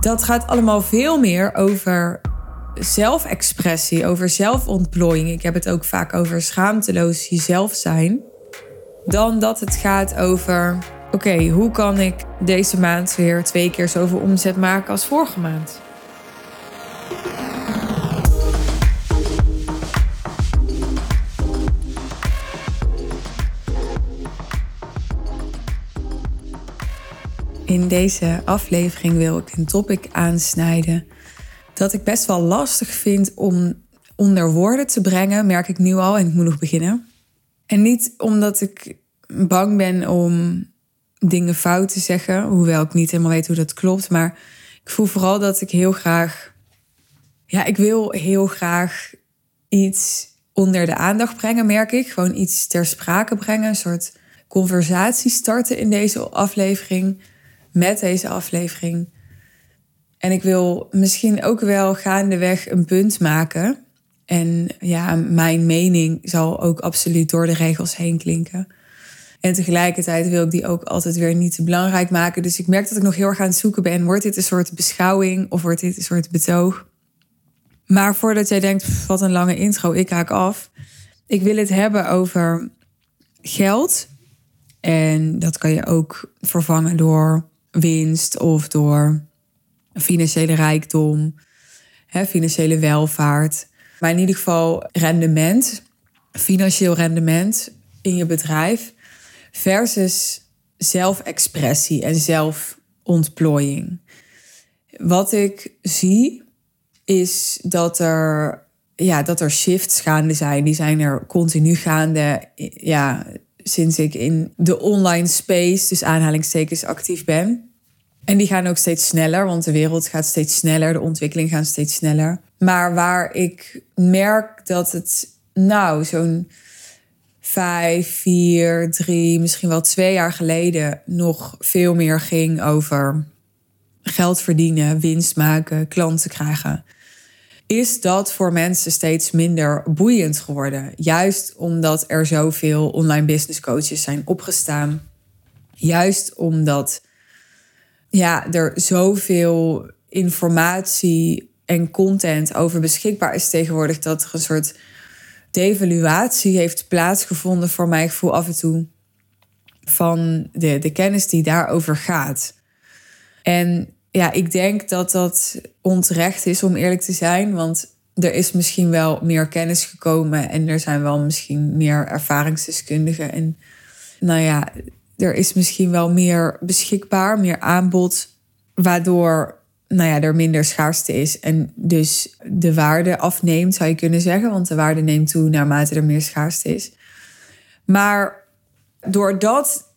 dat gaat allemaal veel meer over zelfexpressie, over zelfontplooiing. Ik heb het ook vaak over schaamteloos jezelf zijn. Dan dat het gaat over: oké, hoe kan ik deze maand weer twee keer zoveel omzet maken als vorige maand? In deze aflevering wil ik een topic aansnijden dat ik best wel lastig vind om onder woorden te brengen, merk ik nu al en ik moet nog beginnen. En niet omdat ik bang ben om dingen fout te zeggen, hoewel ik niet helemaal weet hoe dat klopt, maar ik voel vooral dat ik heel graag, ja, ik wil heel graag iets onder de aandacht brengen, merk ik. Gewoon iets ter sprake brengen, een soort conversatie starten in deze aflevering met deze aflevering. En ik wil misschien ook wel gaandeweg een punt maken. En ja, mijn mening zal ook absoluut door de regels heen klinken. En tegelijkertijd wil ik die ook altijd weer niet te belangrijk maken. Dus ik merk dat ik nog heel erg aan het zoeken ben. Wordt dit een soort beschouwing of wordt dit een soort betoog? Maar voordat jij denkt, wat een lange intro, ik haak af. Ik wil het hebben over geld. En dat kan je ook vervangen door winst of door financiële rijkdom, hè, financiële welvaart. Maar in ieder geval rendement, financieel rendement in je bedrijf versus zelfexpressie en zelfontplooiing. Wat ik zie is dat er, ja, dat er shifts gaande zijn. Die zijn er continu gaande. Ja, sinds ik in de online space, dus aanhalingstekens, actief ben. En die gaan ook steeds sneller, want de wereld gaat steeds sneller, de ontwikkeling gaat steeds sneller. Maar waar ik merk dat het nou zo'n vijf, vier, drie, misschien wel twee jaar geleden nog veel meer ging over geld verdienen, winst maken, klanten krijgen is dat voor mensen steeds minder boeiend geworden. Juist omdat er zoveel online business coaches zijn opgestaan. Juist omdat ja, er zoveel informatie en content over beschikbaar is tegenwoordig, dat er een soort devaluatie heeft plaatsgevonden voor mijn gevoel af en toe van de, de kennis die daarover gaat. En ja, ik denk dat dat onterecht is om eerlijk te zijn. Want er is misschien wel meer kennis gekomen en er zijn wel misschien meer ervaringsdeskundigen. En nou ja, er is misschien wel meer beschikbaar, meer aanbod, waardoor nou ja, er minder schaarste is en dus de waarde afneemt, zou je kunnen zeggen. Want de waarde neemt toe naarmate er meer schaarste is. Maar doordat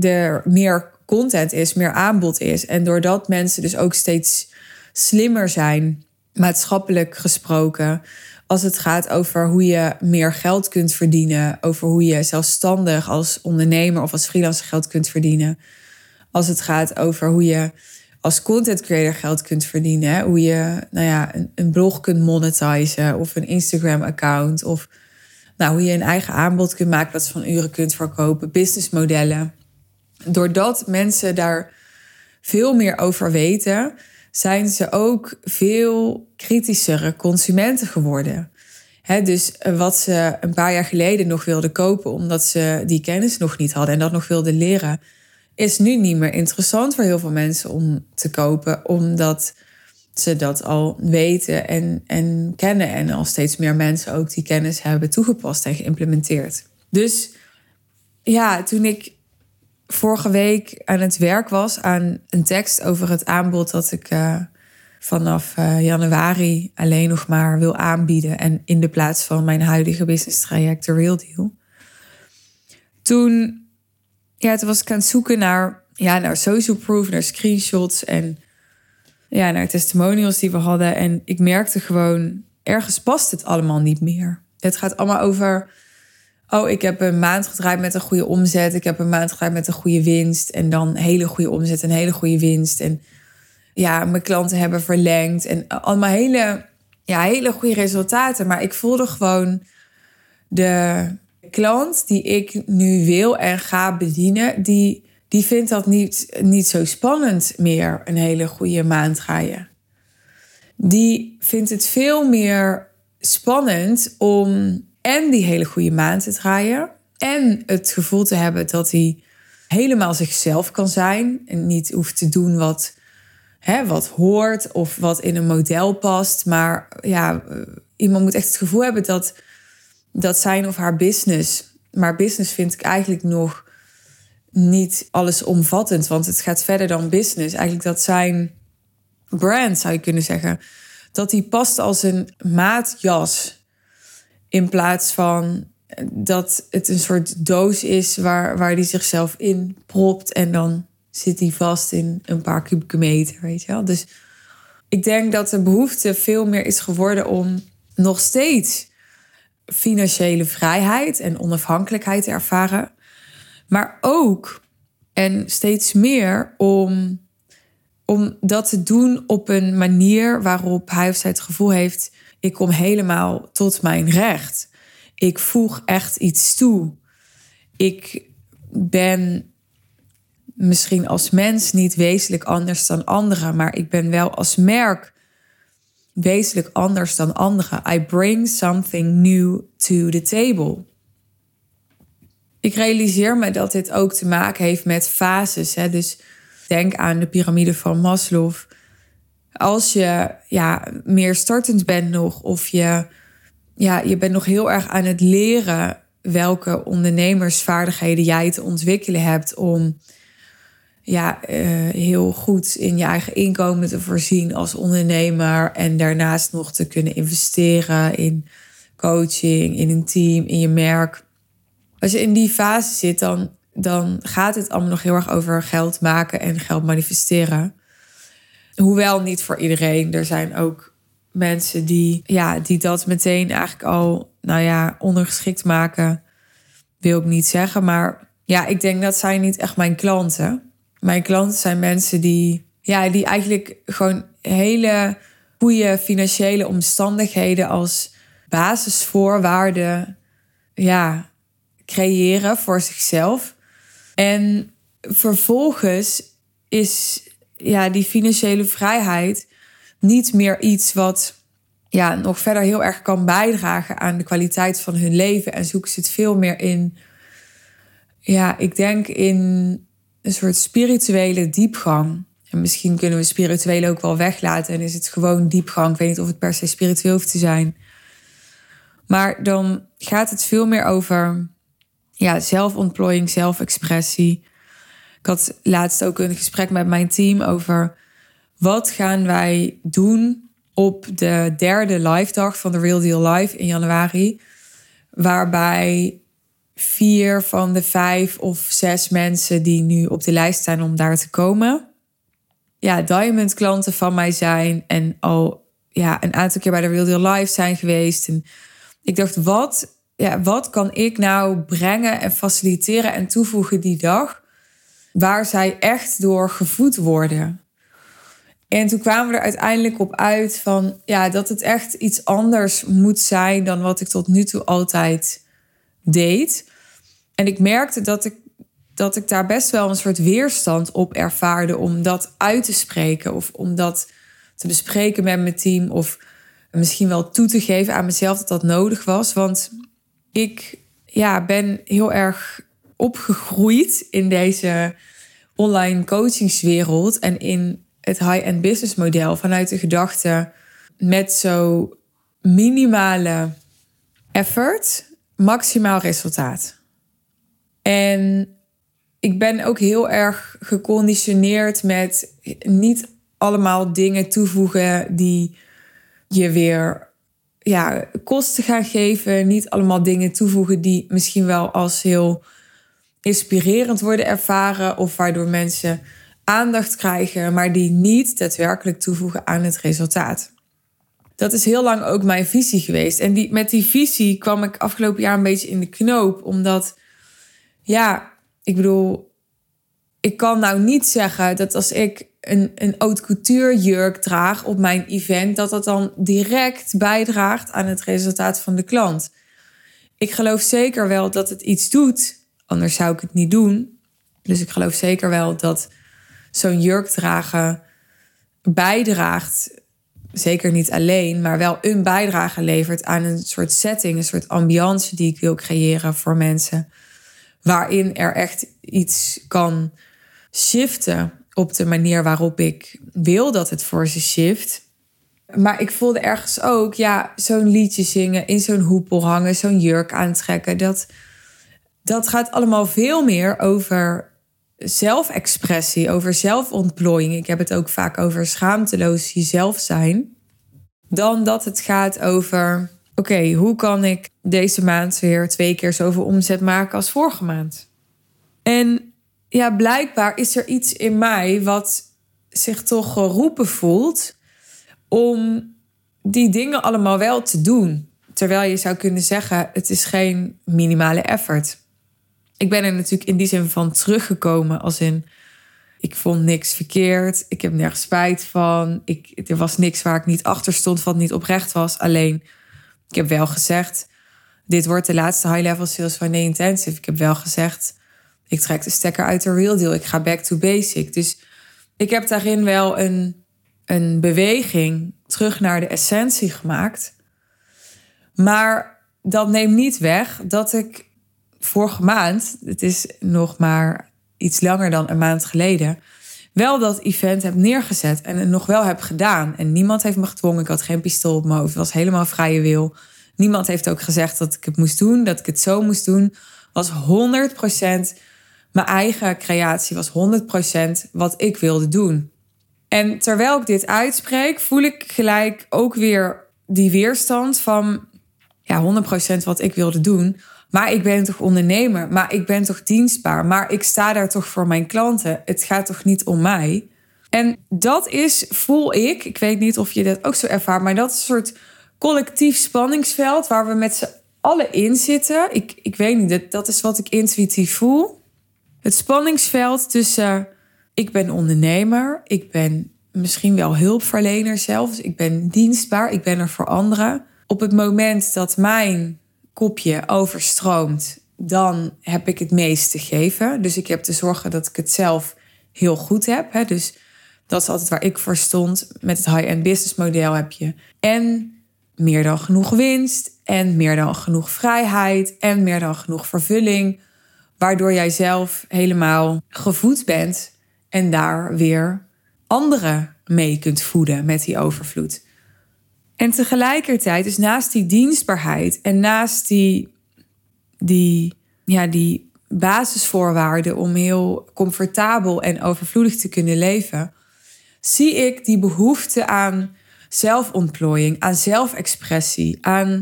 er meer content is, meer aanbod is. En doordat mensen dus ook steeds slimmer zijn, maatschappelijk gesproken, als het gaat over hoe je meer geld kunt verdienen, over hoe je zelfstandig als ondernemer of als freelancer geld kunt verdienen. Als het gaat over hoe je als content creator geld kunt verdienen, hoe je nou ja, een, blog kunt monetizen of een Instagram account of nou, hoe je een eigen aanbod kunt maken, dat van uren kunt verkopen, businessmodellen doordat mensen daar veel meer over weten, zijn ze ook veel kritischere consumenten geworden. dus eh, wat ze een paar jaar geleden nog wilden kopen, omdat ze die kennis nog niet hadden en dat nog wilden leren, is nu niet meer interessant voor heel veel mensen om te kopen, omdat ze dat al weten en, en kennen. En al steeds meer mensen ook die kennis hebben toegepast en geïmplementeerd. Dus ja, toen ik vorige week aan het werk was aan een tekst over het aanbod dat ik uh, vanaf uh, januari alleen nog maar wil aanbieden. En in de plaats van mijn huidige business traject, de Real Deal. Toen, ja, toen was ik aan het zoeken naar, ja, naar social proof, naar screenshots en ja, naar testimonials die we hadden. En ik merkte gewoon, ergens past het allemaal niet meer. Het gaat allemaal over oh, ik heb een maand gedraaid met een goede omzet. Ik heb een maand gedraaid met een goede winst. En dan hele goede omzet en hele goede winst. En ja, mijn klanten hebben verlengd. En allemaal hele, ja, hele goede resultaten. Maar ik voelde gewoon de klant die ik nu wil en ga bedienen, die die vindt dat niet, niet zo spannend meer, een hele goede maand draaien. Die vindt het veel meer spannend om en die hele goede maand te draaien. En het gevoel te hebben dat hij helemaal zichzelf kan zijn. En niet hoeft te doen wat, hè, wat hoort of wat in een model past. Maar ja, iemand moet echt het gevoel hebben dat, dat zijn of haar business. Maar business vind ik eigenlijk nog niet allesomvattend. Want het gaat verder dan business. Eigenlijk dat zijn brand, zou je kunnen zeggen. Dat die past als een maatjas. In plaats van dat het een soort doos is waar, waar die zichzelf in propt. En dan zit hij vast in een paar kubieke meter, weet je wel. Dus ik denk dat de behoefte veel meer is geworden om nog steeds financiële vrijheid en onafhankelijkheid te ervaren. Maar ook en steeds meer om, om dat te doen op een manier waarop hij of zij het gevoel heeft: ik kom helemaal tot mijn recht. Ik voeg echt iets toe. Ik ben misschien als mens niet wezenlijk anders dan anderen, maar ik ben wel als merk wezenlijk anders dan anderen. I bring something new to the table. Ik realiseer me dat dit ook te maken heeft met fases. Hè? Dus denk aan de piramide van Maslow. Als je ja, meer startend bent nog, of je, ja, je bent nog heel erg aan het leren welke ondernemersvaardigheden jij te ontwikkelen hebt om ja, uh, heel goed in je eigen inkomen te voorzien als ondernemer. En daarnaast nog te kunnen investeren in coaching, in een team, in je merk. Als je in die fase zit, dan, dan gaat het allemaal nog heel erg over geld maken en geld manifesteren. Hoewel niet voor iedereen. Er zijn ook mensen die, ja, die dat meteen eigenlijk al, nou ja, ondergeschikt maken. Wil ik niet zeggen. Maar ja, ik denk dat zijn niet echt mijn klanten. Mijn klanten zijn mensen die, ja, die eigenlijk gewoon hele goede financiële omstandigheden als basisvoorwaarden ja, creëren voor zichzelf. En vervolgens is ja, die financiële vrijheid niet meer iets wat ja, nog verder heel erg kan bijdragen aan de kwaliteit van hun leven. En zoeken ze het veel meer in, ja, ik denk in een soort spirituele diepgang. En misschien kunnen we spirituele ook wel weglaten en is het gewoon diepgang. Ik weet niet of het per se spiritueel hoeft te zijn. Maar dan gaat het veel meer over ja, zelfontplooiing, zelfexpressie. Ik had laatst ook een gesprek met mijn team over wat gaan wij doen op de derde live dag van de Real Deal Live in januari. Waarbij vier van de vijf of zes mensen die nu op de lijst staan om daar te komen. Ja, diamond klanten van mij zijn en al ja, een aantal keer bij de Real Deal Live zijn geweest. En ik dacht, wat, ja, wat kan ik nou brengen en faciliteren en toevoegen die dag waar zij echt door gevoed worden? En toen kwamen we er uiteindelijk op uit van ja, dat het echt iets anders moet zijn dan wat ik tot nu toe altijd deed. En ik merkte dat ik, dat ik daar best wel een soort weerstand op ervaarde om dat uit te spreken of om dat te bespreken met mijn team of misschien wel toe te geven aan mezelf dat dat nodig was. Want ik ja, ben heel erg opgegroeid in deze online coachingswereld en in het high-end business model vanuit de gedachte met zo minimale effort maximaal resultaat. En ik ben ook heel erg geconditioneerd met niet allemaal dingen toevoegen die je weer ja, kosten gaan geven. Niet allemaal dingen toevoegen die misschien wel als heel inspirerend worden ervaren of waardoor mensen aandacht krijgen, maar die niet daadwerkelijk toevoegen aan het resultaat. Dat is heel lang ook mijn visie geweest. En die, met die visie kwam ik afgelopen jaar een beetje in de knoop, omdat, ja, ik bedoel, ik kan nou niet zeggen dat als ik een, een haute couture jurk draag op mijn event, dat dat dan direct bijdraagt aan het resultaat van de klant. Ik geloof zeker wel dat het iets doet, anders zou ik het niet doen. Dus ik geloof zeker wel dat zo'n jurk dragen bijdraagt, zeker niet alleen, maar wel een bijdrage levert aan een soort setting, een soort ambiance die ik wil creëren voor mensen. Waarin er echt iets kan shiften op de manier waarop ik wil dat het voor ze shift. Maar ik voelde ergens ook, ja, zo'n liedje zingen, in zo'n hoepel hangen, zo'n jurk aantrekken. Dat, dat gaat allemaal veel meer over zelfexpressie, over zelfontplooiing. Ik heb het ook vaak over schaamteloos jezelf zijn. Dan dat het gaat over, oké, hoe kan ik deze maand weer twee keer zoveel omzet maken als vorige maand? En ja, blijkbaar is er iets in mij wat zich toch geroepen voelt om die dingen allemaal wel te doen. Terwijl je zou kunnen zeggen, het is geen minimale effort. Ik ben er natuurlijk in die zin van teruggekomen als in... Ik vond niks verkeerd. Ik heb nergens spijt van. Ik, er was niks waar ik niet achter stond, wat niet oprecht was. Alleen, ik heb wel gezegd... Dit wordt de laatste high-level sales van Nee Intensive. Ik heb wel gezegd... Ik trek de stekker uit de real deal. Ik ga back to basic. Dus ik heb daarin wel een, een beweging terug naar de essentie gemaakt. Maar dat neemt niet weg dat ik vorige maand, het is nog maar iets langer dan een maand geleden, wel dat event heb neergezet en het nog wel heb gedaan. En niemand heeft me gedwongen. Ik had geen pistool op mijn hoofd. Het was helemaal vrije wil. Niemand heeft ook gezegd dat ik het moest doen, dat ik het zo moest doen. Was 100% mijn eigen creatie, was 100% wat ik wilde doen. En terwijl ik dit uitspreek, voel ik gelijk ook weer die weerstand van ja, 100% wat ik wilde doen. Maar ik ben toch ondernemer, maar ik ben toch dienstbaar, maar ik sta daar toch voor mijn klanten. Het gaat toch niet om mij? En dat is, voel ik, ik weet niet of je dat ook zo ervaart, maar dat een soort collectief spanningsveld waar we met z'n allen in zitten. Ik, ik weet niet, dat, dat is wat ik intuïtief voel. Het spanningsveld tussen ik ben ondernemer, ik ben misschien wel hulpverlener zelfs, ik ben dienstbaar, ik ben er voor anderen. Op het moment dat mijn kopje overstroomt, dan heb ik het meest te geven. Dus ik heb te zorgen dat ik het zelf heel goed heb. Hè? Dus dat is altijd waar ik voor stond. Met het high-end business model heb je en meer dan genoeg winst en meer dan genoeg vrijheid en meer dan genoeg vervulling, waardoor jij zelf helemaal gevoed bent en daar weer anderen mee kunt voeden met die overvloed. En tegelijkertijd, dus naast die dienstbaarheid en naast die, die, ja, die basisvoorwaarden om heel comfortabel en overvloedig te kunnen leven, zie ik die behoefte aan zelfontplooiing, aan zelfexpressie, aan,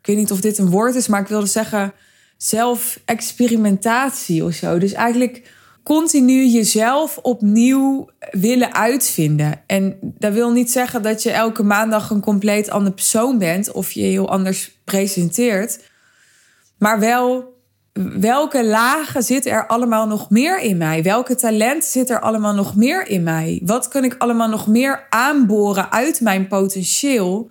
ik weet niet of dit een woord is, maar ik wilde zeggen zelfexperimentatie of zo. Dus eigenlijk continu jezelf opnieuw willen uitvinden. En dat wil niet zeggen dat je elke maandag een compleet ander persoon bent of je heel anders presenteert. Maar wel welke lagen zitten er allemaal nog meer in mij? Welke talent zit er allemaal nog meer in mij? Wat kan ik allemaal nog meer aanboren uit mijn potentieel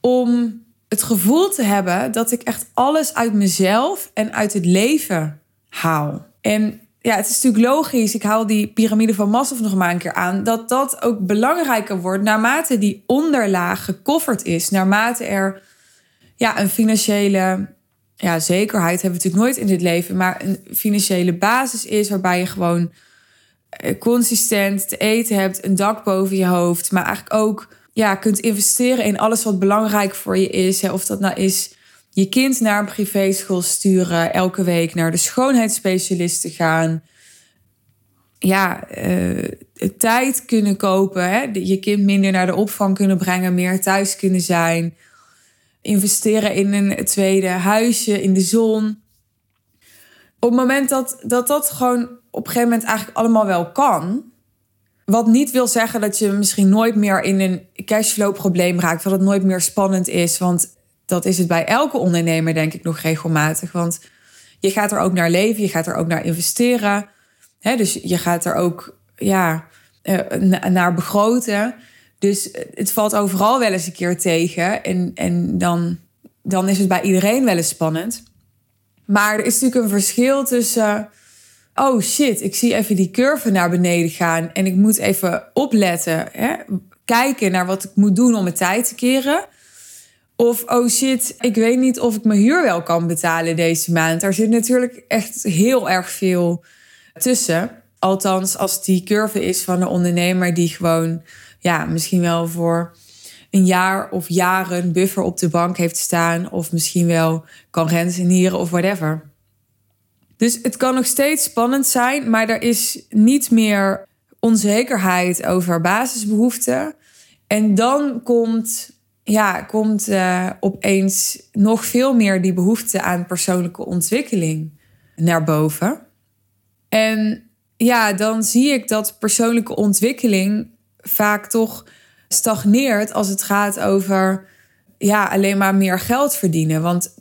om het gevoel te hebben dat ik echt alles uit mezelf en uit het leven haal? En ja, het is natuurlijk logisch. Ik haal die piramide van Maslow nog maar een keer aan. Dat dat ook belangrijker wordt naarmate die onderlaag gecoverd is. Naarmate er ja, een financiële ja, zekerheid hebben we natuurlijk nooit in dit leven. Maar een financiële basis is waarbij je gewoon eh, consistent te eten hebt. Een dak boven je hoofd. Maar eigenlijk ook ja, kunt investeren in alles wat belangrijk voor je is. Of dat nou is je kind naar een privéschool sturen, elke week naar de schoonheidsspecialist te gaan. Ja, uh, tijd kunnen kopen, hè? je kind minder naar de opvang kunnen brengen, meer thuis kunnen zijn. Investeren in een tweede huisje in de zon. Op het moment dat dat, dat gewoon op een gegeven moment eigenlijk allemaal wel kan. Wat niet wil zeggen dat je misschien nooit meer in een cashflow probleem raakt. Dat het nooit meer spannend is. Want dat is het bij elke ondernemer, denk ik, nog regelmatig. Want je gaat er ook naar leven, je gaat er ook naar investeren. Hè, dus je gaat er ook ja, eh, naar begroten. Dus het valt overal wel eens een keer tegen. En, en dan, dan is het bij iedereen wel eens spannend. Maar er is natuurlijk een verschil tussen oh shit, ik zie even die curve naar beneden gaan en ik moet even opletten, hè? kijken naar wat ik moet doen om mijn tijd te keren. Of oh shit, ik weet niet of ik mijn huur wel kan betalen deze maand. Daar zit natuurlijk echt heel erg veel tussen. Althans, als die curve is van een ondernemer die gewoon, ja, misschien wel voor een jaar of jaren buffer op de bank heeft staan. Of misschien wel kan rentenieren of whatever. Dus het kan nog steeds spannend zijn, maar er is niet meer onzekerheid over basisbehoeften. En dan komt, ja, komt uh, opeens nog veel meer die behoefte aan persoonlijke ontwikkeling naar boven. En ja, dan zie ik dat persoonlijke ontwikkeling vaak toch stagneert als het gaat over ja, alleen maar meer geld verdienen. Want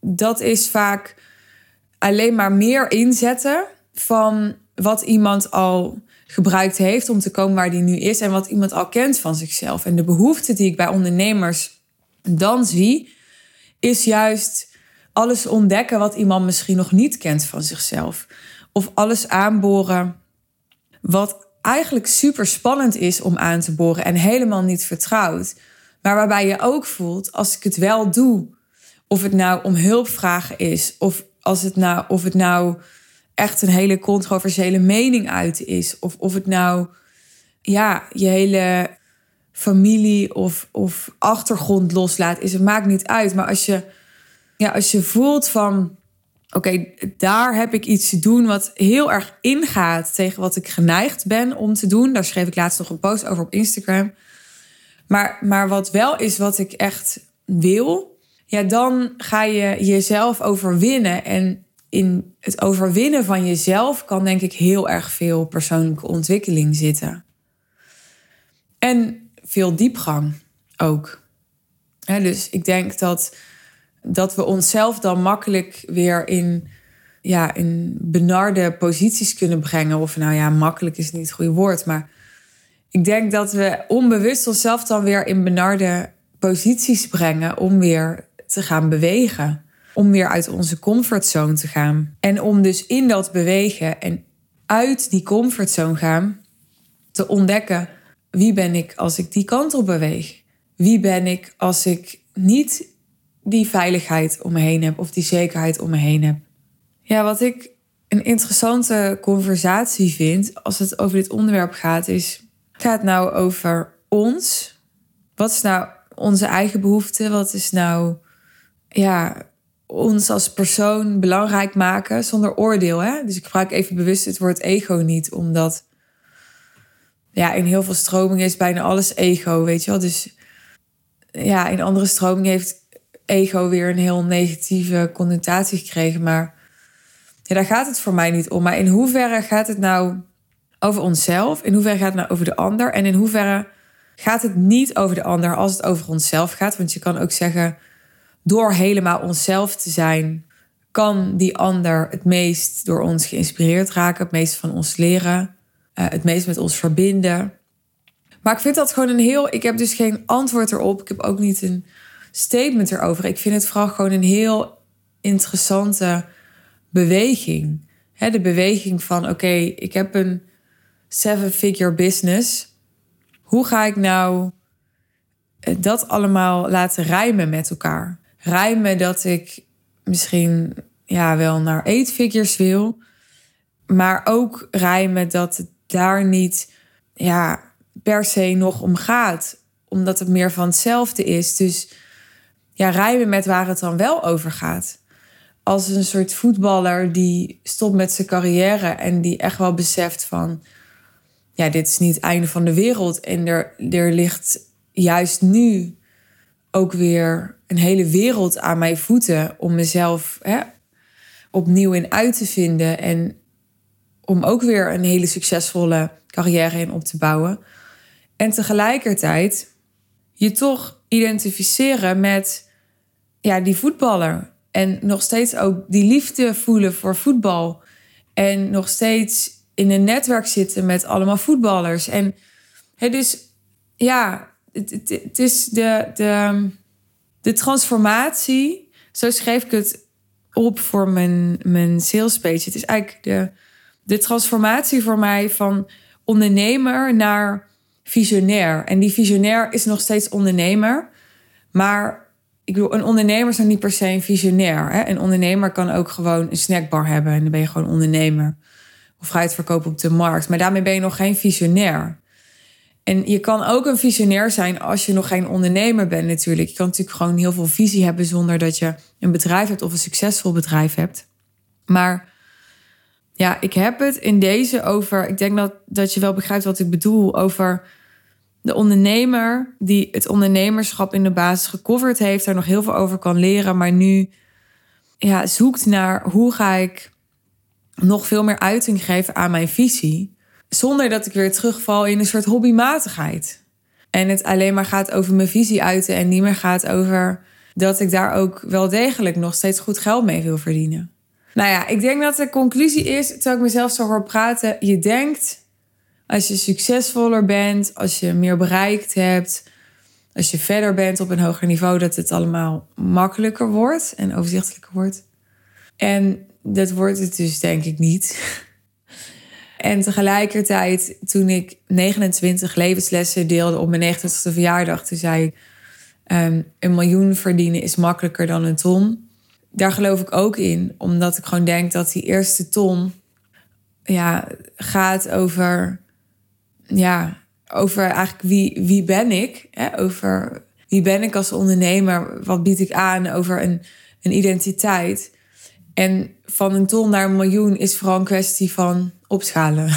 dat is vaak alleen maar meer inzetten van wat iemand al gebruikt heeft om te komen waar die nu is en wat iemand al kent van zichzelf. En de behoefte die ik bij ondernemers dan zie, is juist alles ontdekken wat iemand misschien nog niet kent van zichzelf. Of alles aanboren wat eigenlijk super spannend is om aan te boren en helemaal niet vertrouwd. Maar waarbij je ook voelt, als ik het wel doe, of het nou om hulp vragen is, of als het nou, of het nou echt een hele controversiële mening uit is. Of, of het nou ja, je hele familie of, of achtergrond loslaat, is het maakt niet uit. Maar als je, ja, als je voelt van oké, daar heb ik iets te doen wat heel erg ingaat tegen wat ik geneigd ben om te doen. Daar schreef ik laatst nog een post over op Instagram. Maar, maar wat wel is wat ik echt wil, ja, dan ga je jezelf overwinnen. En in het overwinnen van jezelf kan denk ik heel erg veel persoonlijke ontwikkeling zitten. En veel diepgang ook. dus ik denk dat, dat we onszelf dan makkelijk weer in, ja, in benarde posities kunnen brengen. Of nou ja, makkelijk is niet het goede woord. Maar ik denk dat we onbewust onszelf dan weer in benarde posities brengen om weer te gaan bewegen om weer uit onze comfortzone te gaan. En om dus in dat bewegen en uit die comfortzone gaan te ontdekken wie ben ik als ik die kant op beweeg? Wie ben ik als ik niet die veiligheid om me heen heb of die zekerheid om me heen heb? Ja, wat ik een interessante conversatie vind als het over dit onderwerp gaat, is: gaat het nou over ons? Wat is nou onze eigen behoefte? Wat is nou ja, ons als persoon belangrijk maken zonder oordeel. Hè? Dus ik gebruik even bewust het woord ego niet, omdat ja, in heel veel stromingen is bijna alles ego, weet je wel. Dus ja, in andere stromingen heeft ego weer een heel negatieve connotatie gekregen. Maar ja, daar gaat het voor mij niet om. Maar in hoeverre gaat het nou over onszelf? In hoeverre gaat het nou over de ander? En in hoeverre gaat het niet over de ander als het over onszelf gaat? Want je kan ook zeggen door helemaal onszelf te zijn, kan die ander het meest door ons geïnspireerd raken, het meest van ons leren, uh, het meest met ons verbinden. Maar ik vind dat gewoon een heel. Ik heb dus geen antwoord erop. Ik heb ook niet een statement erover. Ik vind het vooral gewoon een heel interessante beweging. de beweging van: oké, ik heb een seven-figure business. Hoe ga ik nou eh, dat allemaal laten rijmen met elkaar? Rijmen dat ik misschien ja, wel naar eight figures wil. Maar ook rijmen dat het daar niet ja, per se nog om gaat. Omdat het meer van hetzelfde is. Dus ja, rijmen met waar het dan wel over gaat. Als een soort voetballer die stopt met zijn carrière en die echt wel beseft van... Ja, dit is niet het einde van de wereld. En er, er ligt juist nu ook weer een hele wereld aan mijn voeten om mezelf hè, opnieuw in uit te vinden en om ook weer een hele succesvolle carrière in op te bouwen. En tegelijkertijd je toch identificeren met ja, die voetballer. En nog steeds ook die liefde voelen voor voetbal. En nog steeds in een netwerk zitten met allemaal voetballers. En hè, dus ja, het, het, is de, de, de transformatie, zo schreef ik het op voor mijn, mijn sales page. Het is eigenlijk de de transformatie voor mij van ondernemer naar visionair. En die visionair is nog steeds ondernemer. Maar ik bedoel, een ondernemer is dan niet per se een visionair. Hè? Een ondernemer kan ook gewoon een snackbar hebben en dan ben je gewoon ondernemer. Of fruit verkopen op de markt. Maar daarmee ben je nog geen visionair. En je kan ook een visionair zijn als je nog geen ondernemer bent natuurlijk. Je kan natuurlijk gewoon heel veel visie hebben zonder dat je een bedrijf hebt of een succesvol bedrijf hebt. Maar ja, ik heb het in deze over. Ik denk dat, dat je wel begrijpt wat ik bedoel. Over de ondernemer die het ondernemerschap in de basis gecoverd heeft, daar nog heel veel over kan leren, maar nu ja, zoekt naar hoe ga ik nog veel meer uiting geven aan mijn visie, zonder dat ik weer terugval in een soort hobbymatigheid. En het alleen maar gaat over mijn visie uiten en niet meer gaat over dat ik daar ook wel degelijk nog steeds goed geld mee wil verdienen. Nou ja, ik denk dat de conclusie is, terwijl ik mezelf zo hoor praten, je denkt als je succesvoller bent, als je meer bereikt hebt, als je verder bent op een hoger niveau, dat het allemaal makkelijker wordt en overzichtelijker wordt. En dat wordt het dus denk ik niet. En tegelijkertijd, toen ik 29 levenslessen deelde op mijn 90ste verjaardag, toen zei ik: um, een miljoen verdienen is makkelijker dan een ton. Daar geloof ik ook in, omdat ik gewoon denk dat die eerste ton ja, gaat over, ja, over eigenlijk wie, wie ben ik? Hè? Over wie ben ik als ondernemer? Wat bied ik aan? Over een, een identiteit. En van een ton naar een miljoen is vooral een kwestie van opschalen.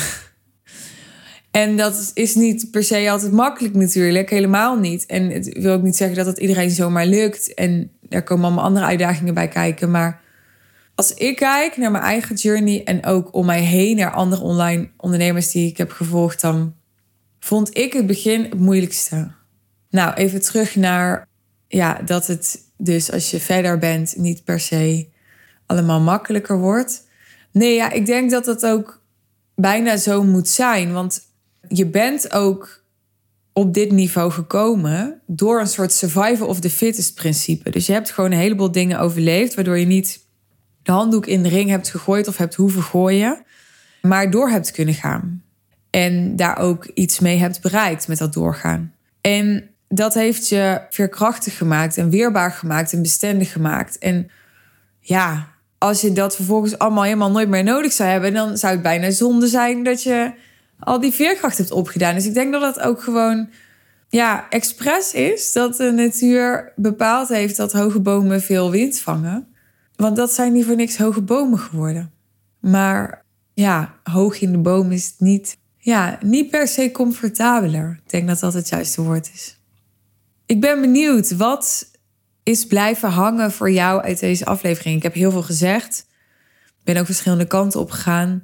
En dat is niet per se altijd makkelijk natuurlijk, helemaal niet. En het wil ook niet zeggen dat het iedereen zomaar lukt. En er komen allemaal andere uitdagingen bij kijken. Maar als ik kijk naar mijn eigen journey en ook om mij heen naar andere online ondernemers die ik heb gevolgd, dan vond ik het begin het moeilijkste. Nou, even terug naar ja, dat het dus als je verder bent niet per se allemaal makkelijker wordt. Nee, ja, ik denk dat het ook bijna zo moet zijn. Want je bent ook op dit niveau gekomen door een soort survival of the fittest principe. Dus je hebt gewoon een heleboel dingen overleefd, waardoor je niet de handdoek in de ring hebt gegooid of hebt hoeven gooien, maar door hebt kunnen gaan. En daar ook iets mee hebt bereikt met dat doorgaan. En dat heeft je veerkrachtig gemaakt en weerbaar gemaakt en bestendig gemaakt. En ja, als je dat vervolgens allemaal helemaal nooit meer nodig zou hebben, dan zou het bijna zonde zijn dat je al die veerkracht hebt opgedaan. Dus ik denk dat dat ook gewoon ja, expres is dat de natuur bepaald heeft dat hoge bomen veel wind vangen. Want dat zijn niet voor niks hoge bomen geworden. Maar ja, hoog in de boom is het niet, ja, niet per se comfortabeler. Ik denk dat dat het juiste woord is. Ik ben benieuwd, wat is blijven hangen voor jou uit deze aflevering? Ik heb heel veel gezegd. Ben ook verschillende kanten op gegaan.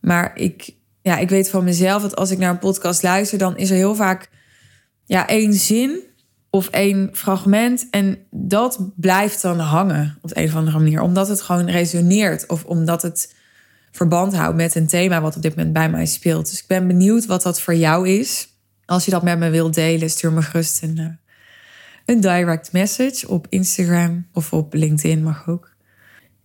Maar ik, ja, ik weet van mezelf dat als ik naar een podcast luister, dan is er heel vaak ja, één zin of één fragment. En dat blijft dan hangen op een of andere manier. Omdat het gewoon resoneert. Of omdat het verband houdt met een thema wat op dit moment bij mij speelt. Dus ik ben benieuwd wat dat voor jou is. Als je dat met me wilt delen, stuur me gerust een, eh, een direct message op Instagram of op LinkedIn mag ook.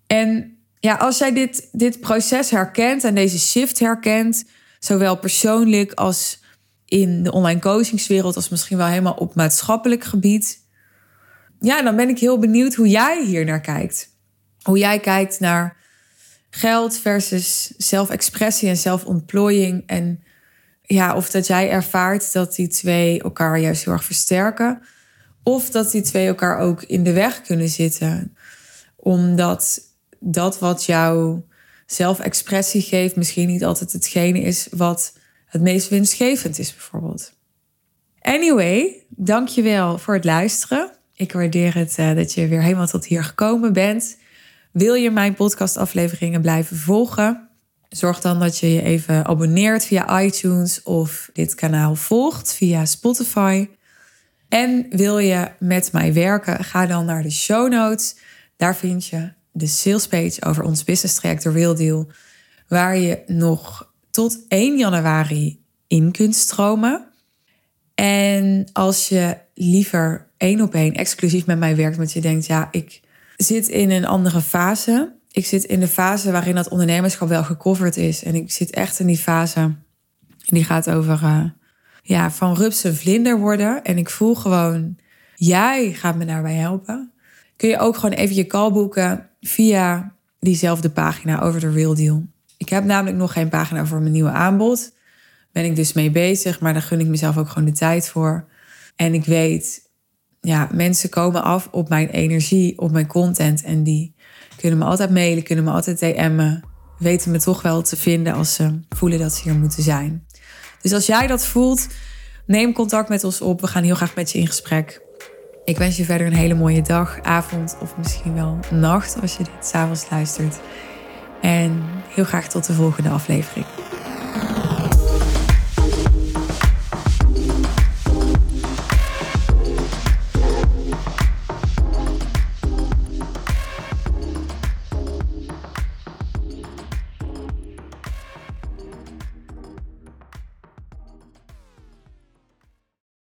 En ja, als jij dit, dit proces herkent en deze shift herkent, zowel persoonlijk als in de online coachingswereld, als misschien wel helemaal op maatschappelijk gebied, ja, dan ben ik heel benieuwd hoe jij hier naar kijkt. Hoe jij kijkt naar geld versus zelfexpressie en zelfontplooiing. En ja, of dat jij ervaart dat die twee elkaar juist heel erg versterken. Of dat die twee elkaar ook in de weg kunnen zitten. Omdat dat wat jouw zelfexpressie geeft, misschien niet altijd hetgene is wat het meest winstgevend is, bijvoorbeeld. Anyway, dankjewel voor het luisteren. Ik waardeer het uh, dat je weer helemaal tot hier gekomen bent. Wil je mijn podcastafleveringen blijven volgen? Zorg dan dat je je even abonneert via iTunes of dit kanaal volgt via Spotify. En wil je met mij werken? Ga dan naar de show notes. Daar vind je de sales page over ons business traject, de Deal. Waar je nog tot 1 januari in kunt stromen. En als je liever één op één exclusief met mij werkt, want je denkt, ja, ik zit in een andere fase ik zit in de fase waarin dat ondernemerschap wel gecoverd is. En ik zit echt in die fase. Die gaat over uh, ja, van rups een vlinder worden. En ik voel gewoon, jij gaat me daarbij helpen. Kun je ook gewoon even je call boeken via diezelfde pagina over de Real Deal. Ik heb namelijk nog geen pagina voor mijn nieuwe aanbod. Ben ik dus mee bezig, maar daar gun ik mezelf ook gewoon de tijd voor. En ik weet, ja, mensen komen af op mijn energie, op mijn content. En die kunnen me altijd mailen, kunnen me altijd DM'en. Weten me toch wel te vinden als ze voelen dat ze hier moeten zijn. Dus als jij dat voelt, neem contact met ons op. We gaan heel graag met je in gesprek. Ik wens je verder een hele mooie dag, avond of misschien wel nacht als je dit s'avonds luistert. En heel graag tot de volgende aflevering.